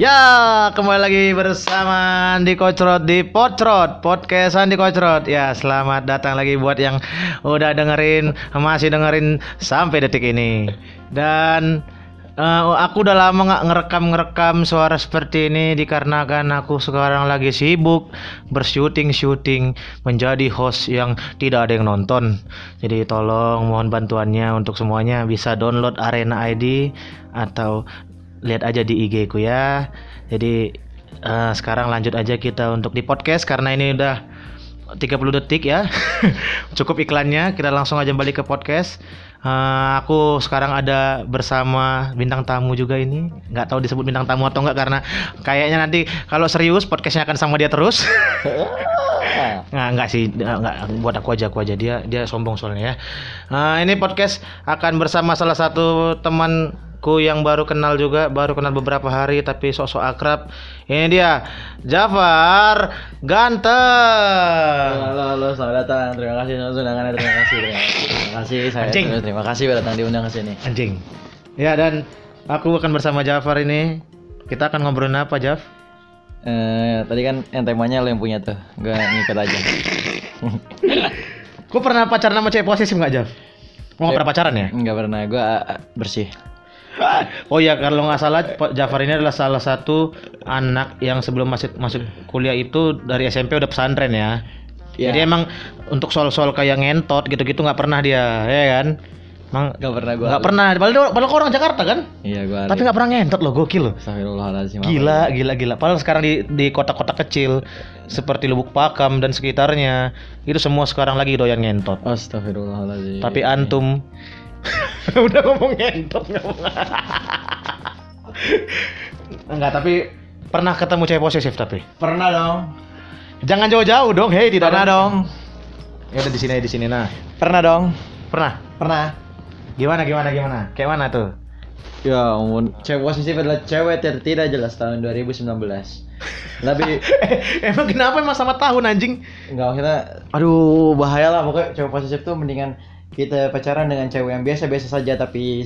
Ya, kembali lagi bersama Andi Kocrot di Potrot, podcast Andi Kocrot. Ya, selamat datang lagi buat yang udah dengerin, masih dengerin sampai detik ini. Dan eh, aku udah lama nggak ngerekam-ngerekam suara seperti ini dikarenakan aku sekarang lagi sibuk bersyuting-syuting menjadi host yang tidak ada yang nonton. Jadi tolong mohon bantuannya untuk semuanya bisa download Arena ID atau lihat aja di IG ku ya. Jadi eh, sekarang lanjut aja kita untuk di podcast karena ini udah 30 detik ya. Cukup iklannya, kita langsung aja balik ke podcast. Eh, aku sekarang ada bersama bintang tamu juga ini. nggak tahu disebut bintang tamu atau enggak karena kayaknya nanti kalau serius podcastnya akan sama dia terus. Nggak, nggak sih, nggak, nggak. buat aku aja, aku aja dia dia sombong soalnya ya. Nah, ini podcast akan bersama salah satu temanku yang baru kenal juga, baru kenal beberapa hari tapi sok-sok akrab. Ini dia, Jafar Ganteng. Halo, halo, selamat datang. Terima kasih atas undangannya. Terima kasih, terima kasih. Terima kasih, saya Anjing. terima kasih sudah datang diundang ke sini. Anjing. Ya dan aku akan bersama Jafar ini. Kita akan ngobrolin apa, Jaf? Eh, tadi kan yang temanya lo yang punya tuh, gue ngikut aja. Kau pernah pacaran sama cewek posesif nggak, Jaf? Mau nggak pernah pacaran ya? Enggak pernah, gue bersih. Oh ya kalau nggak salah Pak Jafar ini adalah salah satu anak yang sebelum masuk masuk kuliah itu dari SMP udah pesantren ya. Iya. Jadi emang untuk soal-soal kayak ngentot gitu-gitu nggak pernah dia, ya kan? Emang Enggak pernah gue. nggak pernah. Padahal padahal kau orang Jakarta kan? Iya, gue. Tapi nggak pernah ngentot loh, gokil loh. Astagfirullahaladzim. apa Gila, gila, gila. Padahal sekarang di di kota-kota kecil seperti Lubuk Pakam dan sekitarnya itu semua sekarang lagi doyan ngentot. ya? Astagfirullahaladzim. Tapi antum udah ngomong ngentot ngomong. Enggak, tapi pernah ketemu cewek posesif tapi. pernah dong. Jangan jauh-jauh dong. Hei, tidak Pernah ada. dong. Ya udah di sini di sini nah. Pernah dong. Pernah. Pernah. Gimana gimana gimana? Kayak mana tuh? Ya ampun, cewek posesif adalah cewek yang tidak jelas tahun 2019. Lebih emang kenapa emang sama tahun anjing? Enggak maksudnya aduh bahaya lah pokoknya cewek posesif tuh mendingan kita pacaran dengan cewek yang biasa-biasa saja tapi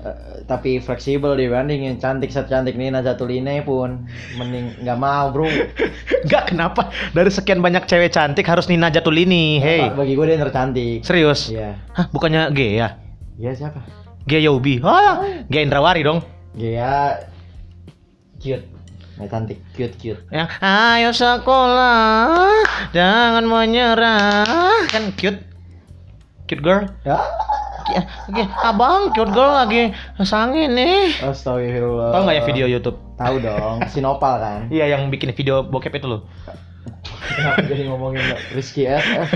eh, tapi fleksibel dibanding yang cantik cantik Nina Zatulini pun mending nggak mau bro Enggak kenapa? Dari sekian banyak cewek cantik harus Nina Jatulini. Hei. bagi gue dia yang tercantik Serius? iya Hah, bukannya G ya? iya siapa G Yobi. Ah, G Indrawari dong. dia cute nggak cantik cute cute Yang ayo sekolah, jangan menyerah. Kan cute. Cute girl. ya Oke, abang cute girl lagi sangin nih. Astagfirullah Tahu nggak ya video YouTube? tahu dong Sinopal kan Iya, yang bikin video bokep itu loh. kenapa jadi ngomongin Rizky SF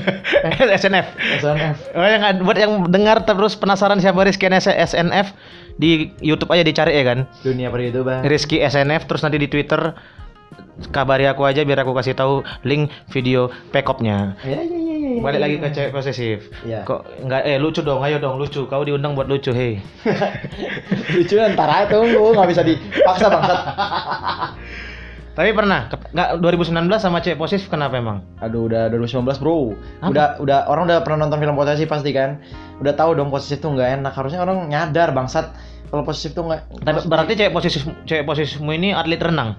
SNF. SNF Oh, yang buat yang dengar terus penasaran siapa Rizky SNF di YouTube aja dicari ya kan. dunia per youtuber Rizky SNF terus nanti di Twitter kabari aku aja biar aku kasih tahu link video pekopnya. ya ya ya Balik lagi ke cewek posesif. Iya. Kok nggak eh lucu dong, ayo dong lucu. Kau diundang buat lucu, hei. lucu ntar aja tunggu nggak bisa dipaksa bangsat Tapi pernah nggak 2019 sama cewek posesif kenapa emang? aduh udah 2019 bro Apa? udah udah orang udah pernah nonton film posesif pasti kan udah tahu dong posesif tuh nggak enak harusnya orang nyadar bangsat kalau posesif tuh nggak Tapi berarti cewek posesif cewek posesifmu ini atlet renang.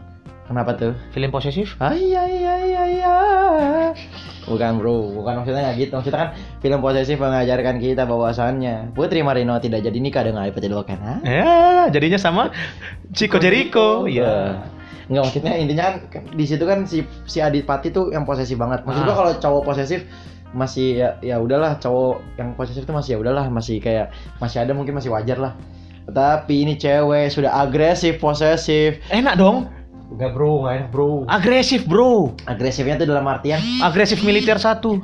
Kenapa tuh Film posesif? Ah, iya iya iya iya bukan bro bukan maksudnya nggak gitu maksudnya kan film posesif mengajarkan kita bahwasannya Putri Marino tidak jadi nikah dengan Ipet Loken ha? Ya, jadinya sama Chico Jericho. Eh, Ya. Nggak maksudnya intinya kan kan di situ kan si si Adit Pati tuh yang posesif banget. Maksud gua Ah. kalau cowok posesif masih ya ya udahlah cowok yang posesif tuh masih ya udahlah masih kayak masih ada mungkin masih wajar lah. Tapi ini cewek sudah agresif posesif. Enak dong. Enggak bro, nggak enak bro. Agresif, Bro. Agresifnya tuh dalam artian Agresif militer satu.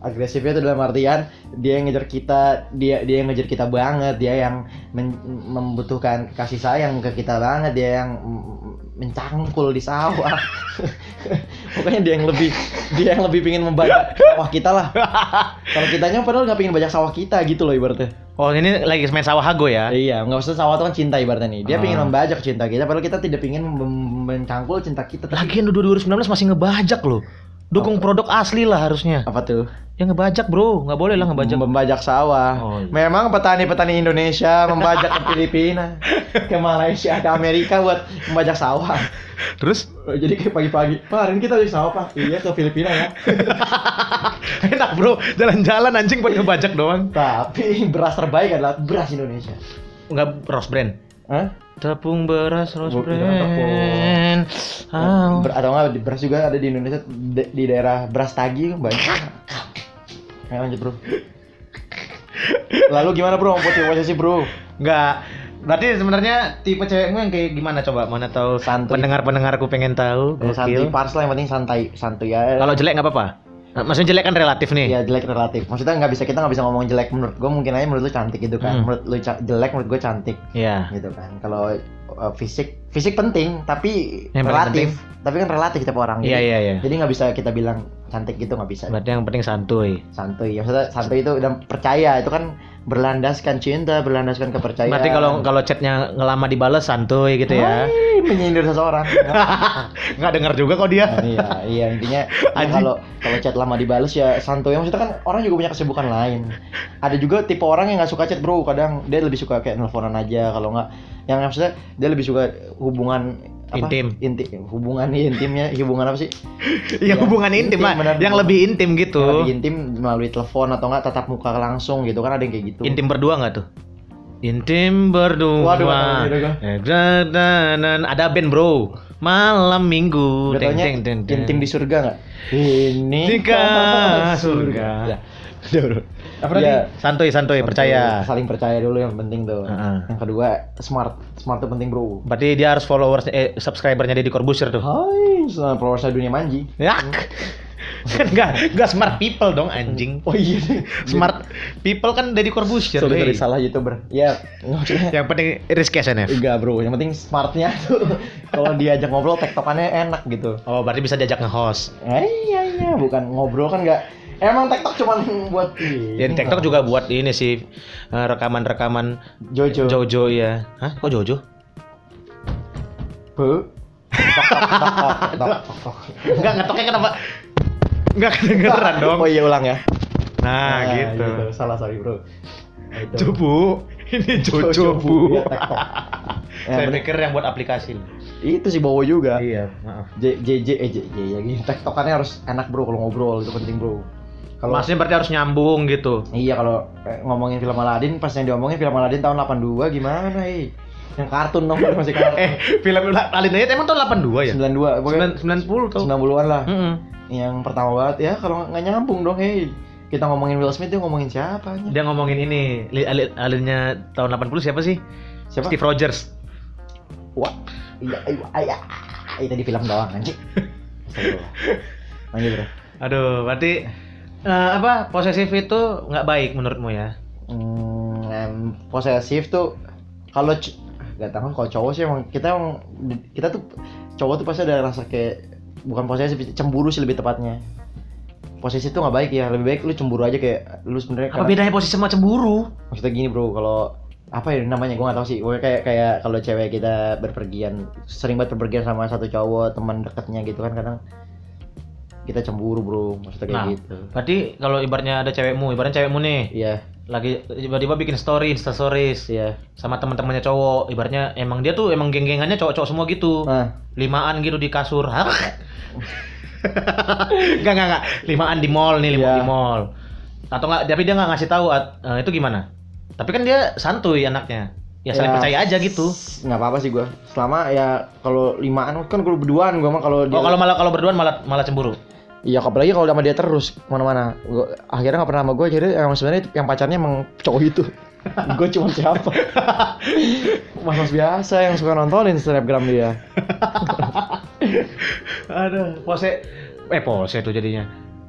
agresifnya tuh dalam artian dia yang ngejar kita, dia dia yang ngejar kita banget, dia yang men- membutuhkan kasih sayang ke kita banget, dia yang mencangkul di sawah. Pokoknya dia yang lebih dia yang lebih pingin membajak sawah kita lah. Kalau kitanya padahal nggak pingin bajak sawah kita gitu loh ibaratnya. Oh, ini lagi main sawah hago ya? Iya, nggak usah sawah itu kan cinta ibaratnya nih. Dia Ah. pingin membajak cinta kita, padahal kita tidak pingin mencangkul cinta kita. Lagian lu 2019 masih ngebajak loh. Dukung produk asli lah harusnya. Apa tuh? Ya ngebajak bro, nggak boleh lah ngebajak. Membajak sawah. Oh, iya. Memang petani-petani Indonesia membajak ke Filipina, ke Malaysia, ke Amerika buat membajak sawah. Terus Jadi kayak pagi-pagi, Pak, hari ini kita beli sawah pak. Iya ke Filipina ya. enak bro, jalan-jalan anjing buat ngebajak doang. Tapi beras terbaik adalah beras Indonesia. Nggak rose brand. Hah? Tepung beras rose brand. Ah. Ber- atau enggak beras juga ada di Indonesia di, di daerah beras tagi banyak. Ayo lanjut bro. Lalu gimana bro? Mau posisi bro? Nggak. Berarti sebenarnya tipe cewekmu yang kayak gimana coba? Mana tahu Santuy. pendengar-pendengarku pengen tahu. Eh, santai pars lah yang penting santai santuy ya. Kalau jelek nggak apa-apa. Nah, Maksudnya jelek kan relatif nih. Iya jelek relatif. Maksudnya nggak bisa kita nggak bisa ngomong jelek menurut gue mungkin aja menurut lu cantik gitu kan. Hmm. Menurut lu jelek menurut gue cantik Iya. gitu kan. Kalau uh, fisik fisik penting tapi Yang relatif. Tapi kan relatif tiap orang. Iya iya iya. Jadi nggak bisa kita bilang cantik gitu nggak bisa. Berarti yang penting santuy. Santuy. Ya, maksudnya santuy itu dan percaya itu kan berlandaskan cinta, berlandaskan kepercayaan. Berarti kalau kalau chatnya ngelama dibales santuy gitu ya. Hai, menyindir seseorang. Nggak dengar juga kok dia. Nah, iya, iya intinya ya kalau kalau chat lama dibales ya santuy. Maksudnya kan orang juga punya kesibukan lain. Ada juga tipe orang yang nggak suka chat bro. Kadang dia lebih suka kayak nelfonan aja. Kalau nggak, yang maksudnya dia lebih suka hubungan apa? Intim. Inti, hubungan intimnya, hubungan apa sih? Ya hubungan intim, intim, lah. benar. Yang lebih intim gitu. Yang lebih intim melalui telepon atau nggak tatap muka langsung gitu kan ada yang kayak gitu. Intim berdua nggak tuh? Intim berdua. Waduh, tahu gitu. Eh, dan ada band bro. Malam minggu. Gak taunya intim di surga nggak? Ini Tika surga. Ya. Udah, bro. Apa tadi? Ya, Santuy, santuy, percaya. Saling percaya dulu yang penting tuh. Heeh. Yang kedua smart. Smart tuh penting bro. Berarti dia harus followers eh subscribernya Deddy Corbuzier tuh. Hai, followersnya dunia manji. Ya. Kan enggak, enggak smart people dong anjing. Oh iya. Smart people kan Deddy Corbuzier. Sorry, sorry hey. salah youtuber. Ya, Yang penting Rizky SNF. enggak bro. Yang penting smartnya tuh kalau diajak ngobrol tektokannya enak gitu. Oh, berarti bisa diajak nge-host. Eh, iya iya, bukan ngobrol kan enggak. Emang TikTok cuma buat Ya TikTok juga buat ini sih eh, rekaman-rekaman Jojo. Jojo ya. Hah? Kok Jojo? Bu. Enggak ngetoknya kenapa? Enggak kedengeran dong. Oh iya ulang ya. Nah, gitu. Salah sorry bro. Nah, itu. Jobu. Ini Jojo, Jojo, Bu. Iya. Ya, Saya pikir yang buat aplikasi. Itu sih Bowo juga. Iya, maaf. J J J eh J J ya gini. Tektokannya harus enak bro kalau ngobrol itu penting bro. Kalau Maksudnya berarti harus nyambung gitu. iya kalau eh, ngomongin film Aladdin pas yang diomongin film Aladdin tahun 82 gimana eh? Yang kartun dong masih kartun. Eh, film Alin aja emang tahun 82 ya? 92 pokoknya 90 tuh. 90-an lah. Mm-mm. Yang pertama banget ya kalau nggak nyambung dong hei. Kita ngomongin Will Smith dia ngomongin siapa nya? Dia ngomongin ini, alinnya tahun 80 siapa sih? Siapa? Steve Rogers. Wah, iya, iya, iya, itu di film doang anjing. Lanjut bro. Aduh, berarti eh, apa posesif itu nggak baik menurutmu ya? Hmm, posesif tuh kalau nggak tahu kalau cowok sih emang kita emang kita tuh cowok tuh pasti ada rasa kayak bukan posesif cemburu sih lebih tepatnya. Posesif tuh nggak baik ya, lebih baik lu cemburu aja kayak lu sebenarnya Apa karena- bedanya posesif sama cemburu? maksudnya gini bro kalau apa ya namanya gue nggak tahu sih gue kayak kayak kalau cewek kita berpergian sering banget berpergian sama satu cowok teman dekatnya gitu kan kadang kita cemburu bro maksudnya kayak Nah. gitu Berarti kalau ibaratnya ada cewekmu, ibaratnya cewekmu nih, iya lagi tiba-tiba bikin story, insta stories iya sama teman-temannya cowok, ibaratnya emang dia tuh emang geng-gengannya cowok-cowok semua gitu. nah Limaan gitu di kasur. Hah? Enggak, enggak, enggak. Limaan di mall nih, limaan Iya. di mall. Atau enggak, tapi dia nggak ngasih tahu eh, itu gimana? Tapi kan dia santuy anaknya. Ya saling Ya, percaya aja gitu. nggak apa-apa sih gue selama ya kalau limaan kan gue berduaan gue mah kalau dia Oh, kalau malah kalau berduaan malah malah cemburu. iya apalagi kalau sama dia terus ke mana-mana Gua- akhirnya nggak pernah sama gue jadi emang sebenarnya yang pacarnya emang cowok itu gue cuma siapa mas mas biasa yang suka nontonin snapgram dia Aduh, pose eh pose tuh jadinya.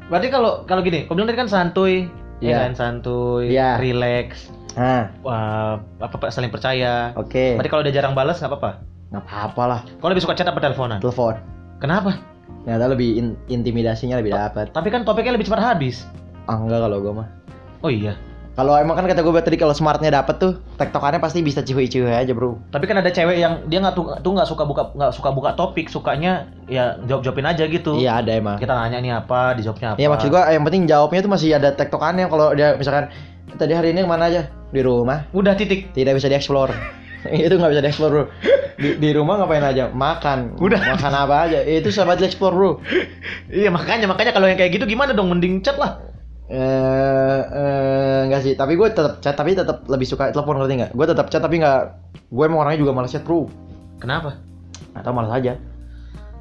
Berarti kalau kalau gini, kau bilang tadi kan santuy, Iya. ya kan santuy, Iya. relax, nah wah, apa apa saling percaya. oke Berarti kalau dia jarang balas nggak apa-apa. nggak apa-apa lah Kau lebih suka chat apa teleponan? telepon Kenapa? ternyata lebih in- intimidasinya lebih dapat Tapi kan topiknya lebih cepat habis. ah, enggak kalau gue mah Oh iya. Kalau emang kan kata gue tadi kalau smartnya dapet tuh, tektokannya pasti bisa cihui-cihui aja bro. Tapi kan ada cewek yang dia nggak tuh tuh nggak suka buka nggak suka buka topik, sukanya ya jawab jawabin aja gitu. Iya ada emang. Kita nanya nih apa, dijawabnya apa. Iya maksud gua yang penting jawabnya tuh masih ada tektokannya kalau dia misalkan tadi hari ini ke mana aja di rumah Udah titik. tidak bisa dieksplor itu nggak bisa dieksplor bro di, di rumah ngapain aja makan Udah. makan apa aja itu sama dieksplor bro Iya makanya makanya kalau yang kayak gitu gimana dong mending chat lah. Eh eh, enggak sih tapi gue tetap chat tapi tetap lebih suka telepon ngerti nggak gue tetap chat tapi nggak gue emang orangnya juga malas chat bro Kenapa? atau malas aja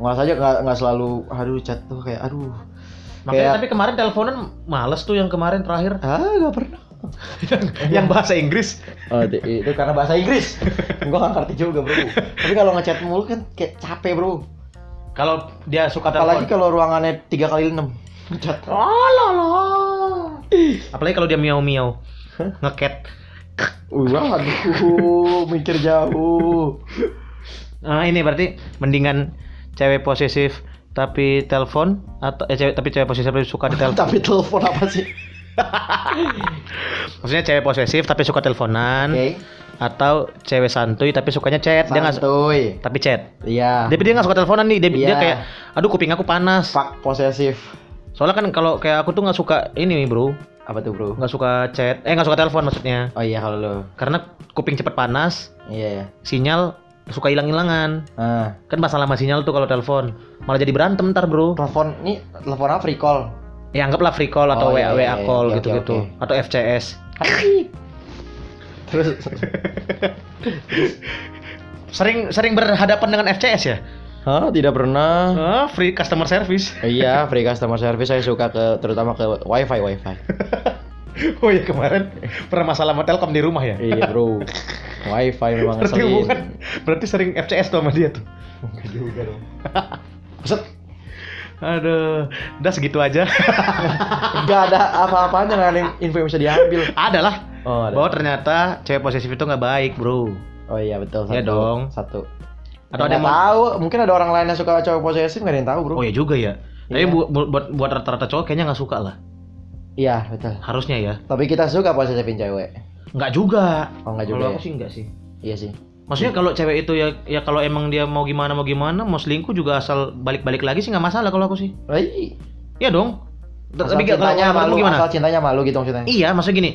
malas aja nggak nggak selalu aduh chat tuh kayak aduh Makanya Kayak- tapi kemarin teleponan males tuh yang kemarin terakhir ah nggak pernah yang bahasa Inggris. Oh, itu karena bahasa Inggris. gua nggak ngerti juga, Bro. Tapi kalau ngechat mulu kan kayak capek, Bro. Kalau dia suka Apalagi kalau ruangannya 3 kali 6. Ngechat. Apalagi kalau dia miau miau ngeket. Wah, aduh, mikir jauh. Nah, ini berarti mendingan cewek posesif tapi telepon atau eh, cewek tapi cewek posesif tapi suka ditelepon. Tapi telepon apa sih? Maksudnya cewek posesif tapi suka teleponan Oke. atau cewek santuy tapi sukanya chat. Dia nggak su- Santuy. tapi chat. Iya. Tapi dia nggak suka teleponan nih. Dia, dia Iya. kayak aduh kuping aku panas. Fuck posesif. Soalnya kan kalau kayak aku tuh nggak suka ini nih, Bro. Apa tuh, Bro? Nggak suka chat. Eh nggak suka telepon maksudnya. Oh iya kalau lo. Karena kuping cepet panas, Iya ya. sinyal suka hilang-hilangan. Ah, Kan masalah sama sinyal tuh kalau telepon. Malah jadi berantem ntar, Bro. telepon ini telepon apa free call? Ya anggaplah free call atau Oh, WA iya, WA iya, iya. call Oke, gitu-gitu oke, oke. atau FCS. Terus Sering sering berhadapan dengan FCS ya? Hah, tidak pernah. Ah, free customer service. iya, free customer service saya suka ke terutama ke wifi wifi. Oh iya kemarin pernah masalah sama Telkom di rumah ya? iya bro, wifi memang Berarti ngeselin. bukan, berarti sering FCS tuh sama dia tuh. Enggak juga dong. Set, Aduh, udah segitu aja. nggak ada apa-apanya nggak ada info yang bisa diambil. ada lah. Oh, ada. Bahwa ternyata cewek posesif itu nggak baik, bro. Oh iya betul. Iya dong. Satu. Atau ada yang tahu, mungkin ada orang lain yang suka cowok posesif nggak ada yang tahu bro. Oh iya juga ya. Tapi Iya. bu- bu- buat buat rata-rata cowok kayaknya nggak suka lah. Iya betul. Harusnya ya. Tapi kita suka posesifin cewek. Nggak juga. Oh nggak juga. Kalau ya? aku sih nggak sih. Iya sih. Maksudnya kalau cewek itu ya ya kalau emang dia mau gimana mau gimana mau selingkuh juga asal balik-balik lagi sih nggak masalah kalau aku sih. Iya dong. Asal Tapi cintanya malu, gimana? asal cintanya malu gitu maksudnya. Iya, maksudnya gini.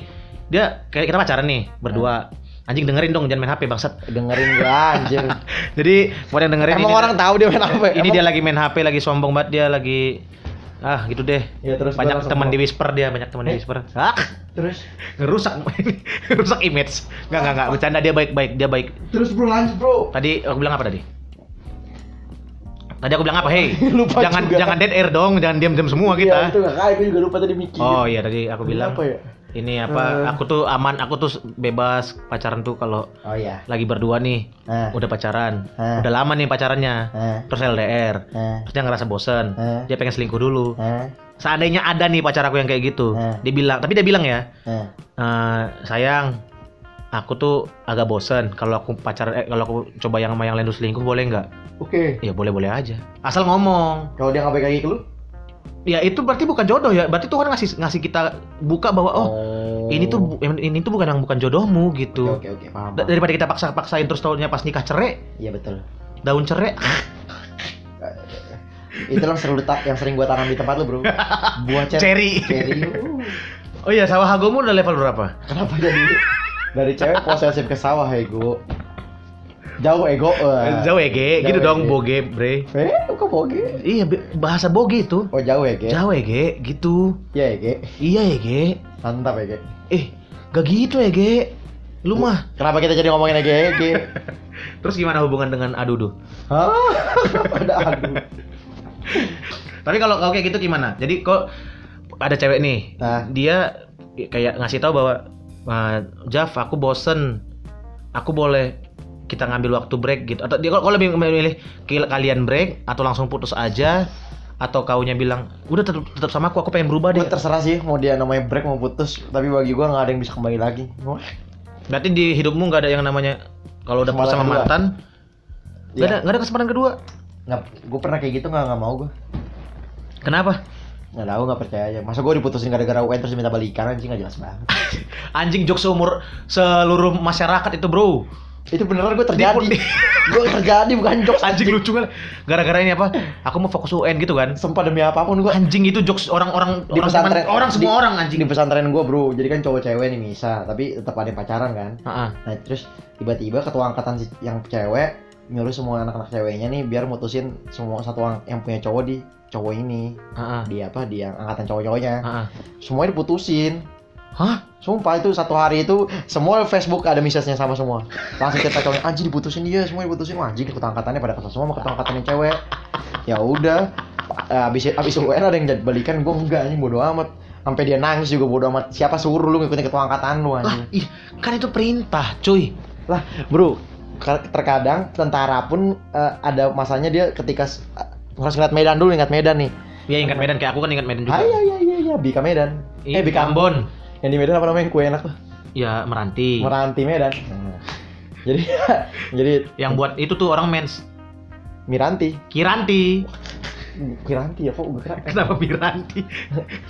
Dia kayak kita pacaran nih berdua. Anjing dengerin dong jangan main HP bangsat. Dengerin gua anjir. Jadi buat yang dengerin Emang ini, orang tahu dia main apa? ini dia lagi main HP lagi sombong banget dia lagi ah gitu deh. Ya terus banyak teman di whisper dia, banyak teman di Eh? whisper. Ah, Terus ngerusak ngerusak image. Enggak enggak enggak, bercanda dia baik-baik, dia baik. terus bro lanjut bro. Tadi aku bilang apa tadi? Tadi aku bilang apa? Hei, Lupa jangan juga. jangan dead air dong, jangan diam-diam semua Iya, kita. itu nggak kayak gue juga lupa tadi mikir. Oh iya tadi aku bilang Apa ya? Ini apa? Eh. Aku tuh aman, aku tuh bebas pacaran tuh kalau Oh iya. lagi berdua nih, Nah. udah pacaran, Eh. udah lama nih pacarannya, Nah. terus LDR, Nah. terus dia ngerasa bosen, Eh. dia pengen selingkuh dulu. Nah. Seandainya ada nih pacar aku yang kayak gitu, Eh. dia bilang, tapi dia bilang ya, Nah. "Eh, sayang, aku tuh agak bosen kalau aku pacar, eh, kalau aku coba yang sama yang lain selingkuh boleh nggak? Oke. Ya boleh boleh aja, asal ngomong. Kalau dia nggak baik lagi ke lu? Ya itu berarti bukan jodoh ya, berarti Tuhan ngasih ngasih kita buka bahwa oh ini tuh ini tuh bukan yang bukan jodohmu gitu. Oke oke paham. Da- paham. Daripada kita paksa-paksain terus tahunya pas nikah cerai, Iya betul. daun cerai, Itu yang sering yang sering gua tanam di tempat lu bro. Buah cer- cherry. Cherry. uh. Oh iya, sawah hagomu udah level berapa? Kenapa jadi dari cewek posesif ke sawah ego? Jauh ego. wah. Jauh ege, gitu dong boge, bre. Eh, kok boge? Iya, bahasa boge itu. Oh jauh ege. Jauh ege, gitu. Ya ege. Iya ege. Mantap ege. Eh, gak gitu ege. Lu mah. Kenapa kita jadi ngomongin ege ege? Terus gimana hubungan dengan adudu? Hah? Ada aduh. Tapi kalau kayak gitu gimana? Jadi kok ada cewek nih, Nah. dia kayak ngasih tahu bahwa "Ah, Jaf, aku bosen, aku boleh kita ngambil waktu break gitu. Atau dia kok lebih memilih kalian break atau langsung putus aja? Atau kaunya bilang udah tetap, tetap sama aku, aku pengen berubah deh. Terserah sih mau dia namanya break mau putus, tapi bagi gua nggak ada yang bisa kembali lagi. Wah, Berarti di hidupmu nggak ada yang namanya kalau udah putus sama kedua. mantan, nggak Iya. ada nggak ada kesempatan kedua. Nggak, gue pernah kayak gitu nggak nggak mau gue. Kenapa? nggak tahu nggak percaya aja masa gue diputusin gara-gara UN terus minta balikan anjing nggak jelas banget Anjing jok seumur seluruh masyarakat itu, Bro. Itu beneran gue terjadi Di- gue terjadi bukan jokes Anjing lucu kan. Gara-gara ini apa? Aku mau fokus UN gitu kan. sumpah demi apa pun gue Anjing itu jokes orang-orang Di orang pesantren- orang semua di- orang anjing. di pesantren gue bro jadi kan cowok cewek nih bisa tapi tetap ada yang pacaran kan Heeh. nah terus tiba-tiba ketua angkatan yang cewek nyuruh semua anak-anak ceweknya nih biar mutusin semua satu ang- yang punya cowok di cowok ini Heeh. di apa di yang angkatan cowok-cowoknya Heeh. semuanya diputusin Hah? Sumpah itu satu hari itu semua Facebook ada message-nya sama semua. Langsung cerita cowoknya anjing diputusin dia, semua diputusin Wah, anjing ketua angkatannya pada kesel semua ketua angkatan yang cewek. Ya udah, Eh, abis abis UN ada yang jadi balikan gue enggak anjing bodo amat. Sampai dia nangis juga bodo amat. Siapa suruh lu ngikutin ketua angkatan lu Lah, anjing? ih, kan itu perintah, cuy. Lah, bro, ka- terkadang tentara pun eh, ada masanya dia ketika eh, harus ingat Medan dulu, ingat Medan nih. Ya ingat Medan kayak aku kan ingat Medan juga. Ah, iya iya iya iya, Bika Medan. Eh, Bika Ambon. Yang di Medan apa namanya? Kue enak tuh. Ya Meranti. Meranti Medan. Nah. Jadi jadi Yang buat itu tuh orang mens. Miranti. Kiranti. Miranti ya kok gue kira Kenapa Miranti?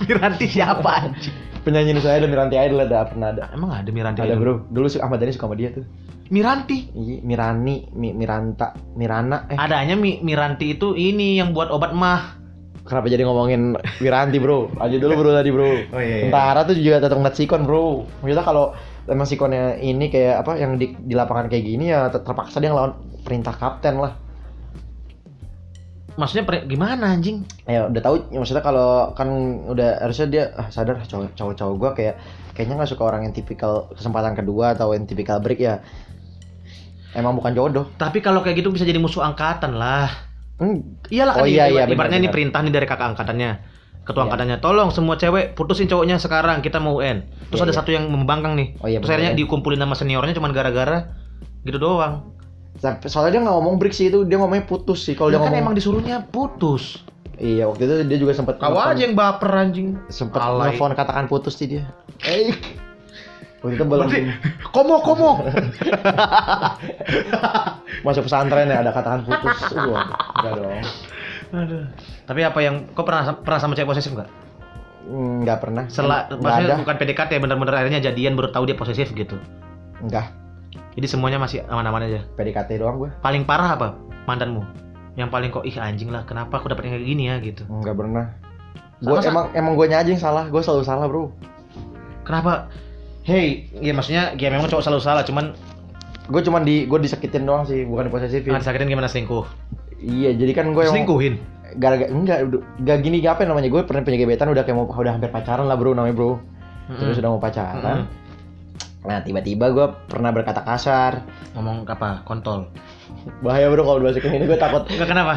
Miranti siapa anjing? penyanyi Indonesia ada Miranti Idol ada pernah ada. Emang ada Miranti? Ada bro. Dulu su- Ahmad Dhani suka sama dia tuh. Miranti. Iya, Mirani, Mi- Miranta, Mirana. Eh, Adanya Mi- Miranti itu ini yang buat obat mah. Kenapa jadi ngomongin Miranti bro? Aja dulu bro tadi bro. Oh iya. Tentara tuh juga tetap ngeliat sikon bro. Maksudnya kalau emang sikonnya ini kayak apa yang di, di lapangan kayak gini ya ter- terpaksa dia ngelawan perintah kapten lah. Maksudnya per- gimana anjing? Ya udah tahu ya, maksudnya kalau kan udah harusnya dia ah, sadar cowok cowok cowok gua kayak kayaknya nggak suka orang yang tipikal kesempatan kedua atau yang tipikal break ya. Emang bukan jodoh. Tapi kalau kayak gitu bisa jadi musuh angkatan lah. Hmm, Iyalah kan Oh iya, iya, ibaratnya ini perintah nih dari kakak angkatannya. Ketua Iya. angkatannya, tolong semua cewek putusin cowoknya sekarang kita mau UN. Terus Iya, ada iya. satu yang membangkang nih. Oh iya, Terus akhirnya ya. dikumpulin sama seniornya cuman gara-gara gitu doang. Soalnya dia nggak ngomong break sih itu dia ngomongnya putus sih kalau Dia dia kan ngomong. emang disuruhnya putus. Iya waktu itu dia juga sempat Kau aja yang baper anjing. sempat nelfon katakan putus sih dia. Eh. Waktu itu belum Berarti, komo komo. masuk pesantren ya ada katakan putus. Aduh, enggak dong. Aduh. Tapi apa yang kau pernah pernah sama cewek posesif nggak? Enggak pernah. Setelah Nggak maksudnya ada. bukan PDKT bener-bener akhirnya jadian baru tahu dia posesif gitu. Enggak. Jadi semuanya masih aman-aman aja. PDKT doang gue. Paling parah apa mantanmu? Yang paling kok ih anjing lah kenapa aku dapet yang kayak gini ya gitu. Enggak pernah. Gue emang emang gue aja yang salah. Gue selalu salah bro. Kenapa? Hey, ya maksudnya ya memang cowok selalu salah, cuman Gue cuman di gue disakitin doang sih, bukan diposesifin. nggak disakitin gimana selingkuh? Iya, jadi kan gue Selingkuhin. gara-gara enggak enggak gini apa namanya gue pernah punya gebetan udah kayak mau udah hampir pacaran lah bro namanya bro terus udah mau pacaran nah tiba-tiba gue pernah berkata kasar ngomong apa? Kontol. bahaya bro kalau bahasa ini gue takut Enggak kenapa?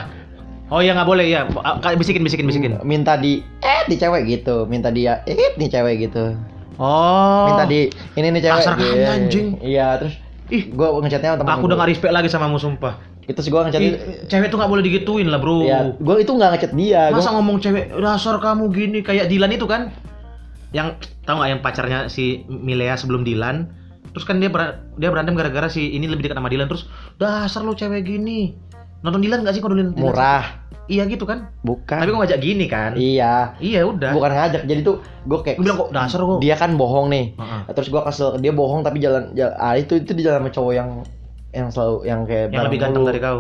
Oh ya nggak boleh ya. Ah, Bisikin bisikin bisikin. minta di eh di cewek gitu minta dia eh nih cewek gitu Oh. minta di ini nih cewek Kasar gitu. anjing. iya terus Ih, gue ngechatnya sama temen aku udah nggak respect lagi sama kamu sumpah. itu sih gue ngechat Ih, cewek tuh nggak boleh digituin lah bro. ya gue itu nggak ngechat dia Masa ngomong cewek dasar kamu gini kayak Dilan itu kan? Yang tahu nggak yang pacarnya si Milea sebelum Dilan? Terus kan dia ber- dia berantem gara-gara si ini lebih dekat sama Dilan terus dasar lu cewek gini. Nonton Dilan gak sih kau Dilan? Murah Iya gitu kan? bukan Tapi kok ngajak gini kan? iya Iya udah. bukan ngajak jadi tuh gue kayak Gue bilang kok dasar kok. dia kan bohong nih Heeh. terus gua kesel dia bohong tapi jalan, jalan ah itu itu di jalan sama cowok yang yang selalu yang kayak Yang lebih ganteng dari kau.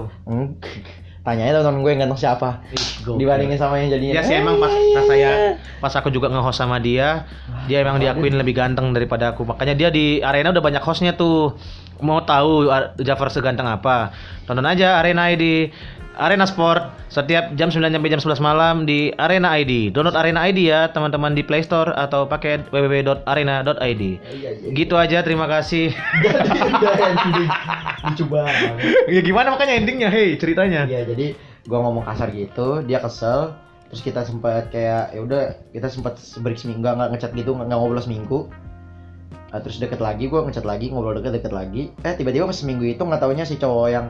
Tanya aja teman gue yang ganteng siapa dibandingin sama yang jadinya Iya sih emang pas pas saya pas aku juga nge-host sama dia, dia emang diakuin lebih ganteng daripada aku. Makanya dia di arena udah banyak hostnya tuh. Mau tahu Ar- Jafar seganteng apa? Tonton aja Arena ID Arena Sport setiap jam 9 sampai jam 11 malam di Arena ID. Download Arena ID ya teman-teman di Play Store atau pakai www.arena.id. iya iya Gitu aja, terima kasih. banget ya gimana makanya endingnya? Hey, ceritanya. iya jadi gua ngomong kasar gitu dia kesel terus kita sempat kayak ya udah kita sempat break seminggu nggak ngechat gitu nggak ngobrol seminggu Ah, terus deket lagi gua ngechat lagi ngobrol deket deket lagi eh tiba-tiba pas seminggu itu nggak taunya si cowok yang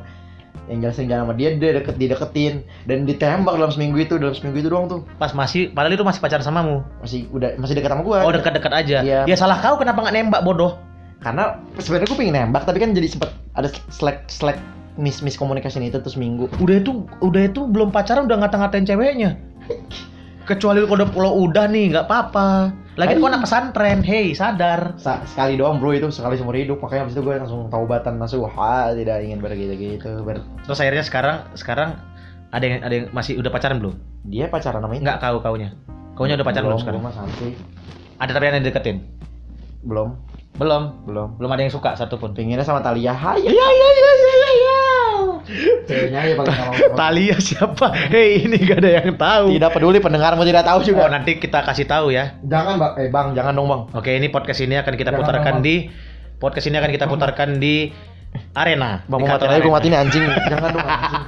yang jalan jalan sama dia dia deket dideketin dan ditembak dalam seminggu itu dalam seminggu itu doang tuh Pas masih padahal itu masih pacaran samamu. masih udah masih dekat sama gua Oh, dekat-dekat aja. Iya. Ya salah kau kenapa nggak nembak bodoh? karena sebenarnya gue pengen nembak tapi kan jadi sempet ada slack slack mis miskomunikasi itu terus minggu udah itu udah itu belum pacaran udah ngata-ngatain ceweknya kecuali lu udah pulau udah nih nggak apa-apa. Lagi kau anak pesantren. Hei sadar. Sa- sekali doang bro itu sekali seumur hidup. Makanya abis itu gue langsung taubatan nasuha tidak ingin bergitu-gitu ber terus akhirnya sekarang sekarang ada yang ada yang masih udah pacaran belum? Dia pacaran namanya nggak kau kaunya. Kaunya udah pacaran belum sekarang? belum santuy ada tapi yang deketin? Belum. Belum? Belum. Belum ada yang suka satupun pinginnya sama Talia. Hai ya ya ya Kayaknya ya Talia siapa? Hei ini gak ada yang tahu. Tidak peduli pendengarmu tidak tahu oh juga nanti kita kasih tahu ya. Jangan bang eh bang jangan dong bang. Oke ini podcast ini akan kita Jangan, putarkan Bang. di podcast ini akan kita putarkan di arena. Bang mau matiin aja gue matiin anjing. Jangan dong anjing.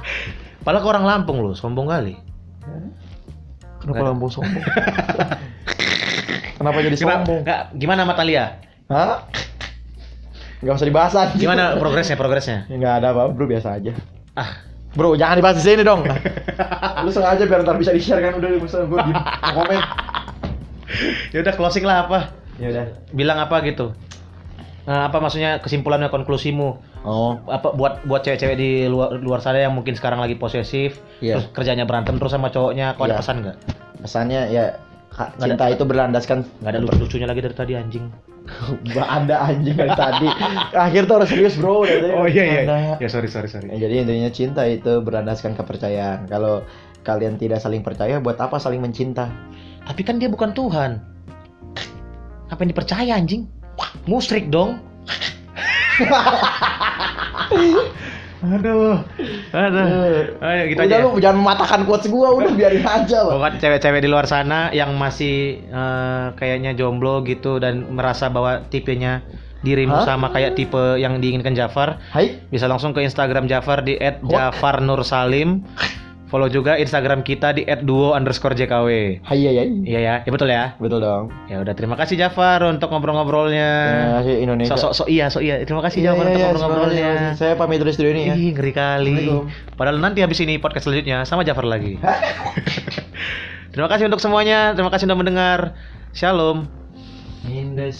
Padahal orang Lampung lu, sombong kali. kenapa Nggak. Ada. lambung sombong? Kenapa jadi sombong? Nggak, gimana sama Talia? Hah? Gak usah dibahas anjing. Gimana progresnya progresnya? Ya, Nggak ada apa bro biasa aja. Ah, Bro jangan dibahas di sini dong. Lu sengaja biar ntar bisa di share kan udah bisa gue di komen. ya udah closing lah apa? Ya udah. Bilang apa gitu? Nah, apa maksudnya kesimpulannya konklusimu? Oh Apa buat buat cewek-cewek di luar luar sana yang mungkin sekarang lagi posesif, Iya. terus kerjanya berantem terus sama cowoknya, kau ada Iya. pesan nggak? pesannya ya Nggak ada- cinta itu berlandaskan Nggak ada lucu-lucunya lagi dari tadi anjing. Ada anjing dari tadi. Akhir tuh harus serius bro. Oh iya iya. Ada. Ya sorry sorry sorry. Ya, jadi intinya cinta itu berlandaskan kepercayaan. Kalau kalian tidak saling percaya, buat apa saling mencinta? Tapi kan dia bukan Tuhan. Apa yang dipercaya anjing? Musrik dong. aduh, aduh. Ayo gitu udah aja. lu jangan mematahkan quotes gua, udah biarin aja, Bang. Bukan cewek-cewek di luar sana yang masih eh, kayaknya jomblo gitu dan merasa bahwa tipenya dirimu Hah? sama kayak tipe yang diinginkan Jafar, Hai. bisa langsung ke Instagram Jafar di @jafarnursalim. Follow juga Instagram kita di @duo underscore JKW. Hai ya ya. Iya ya, ya betul ya. Betul dong. Ya udah terima kasih Jafar untuk ngobrol-ngobrolnya. Terima kasih Indonesia. Sok sok iya, sok iya. Terima kasih Iya, Jafar iya, untuk iya, ngobrol-ngobrolnya. Saya pamit dari studio ini ya. Ih, ngeri kali. Padahal nanti habis ini podcast selanjutnya sama Jafar lagi. Terima kasih untuk semuanya. Terima kasih sudah mendengar. Shalom. In the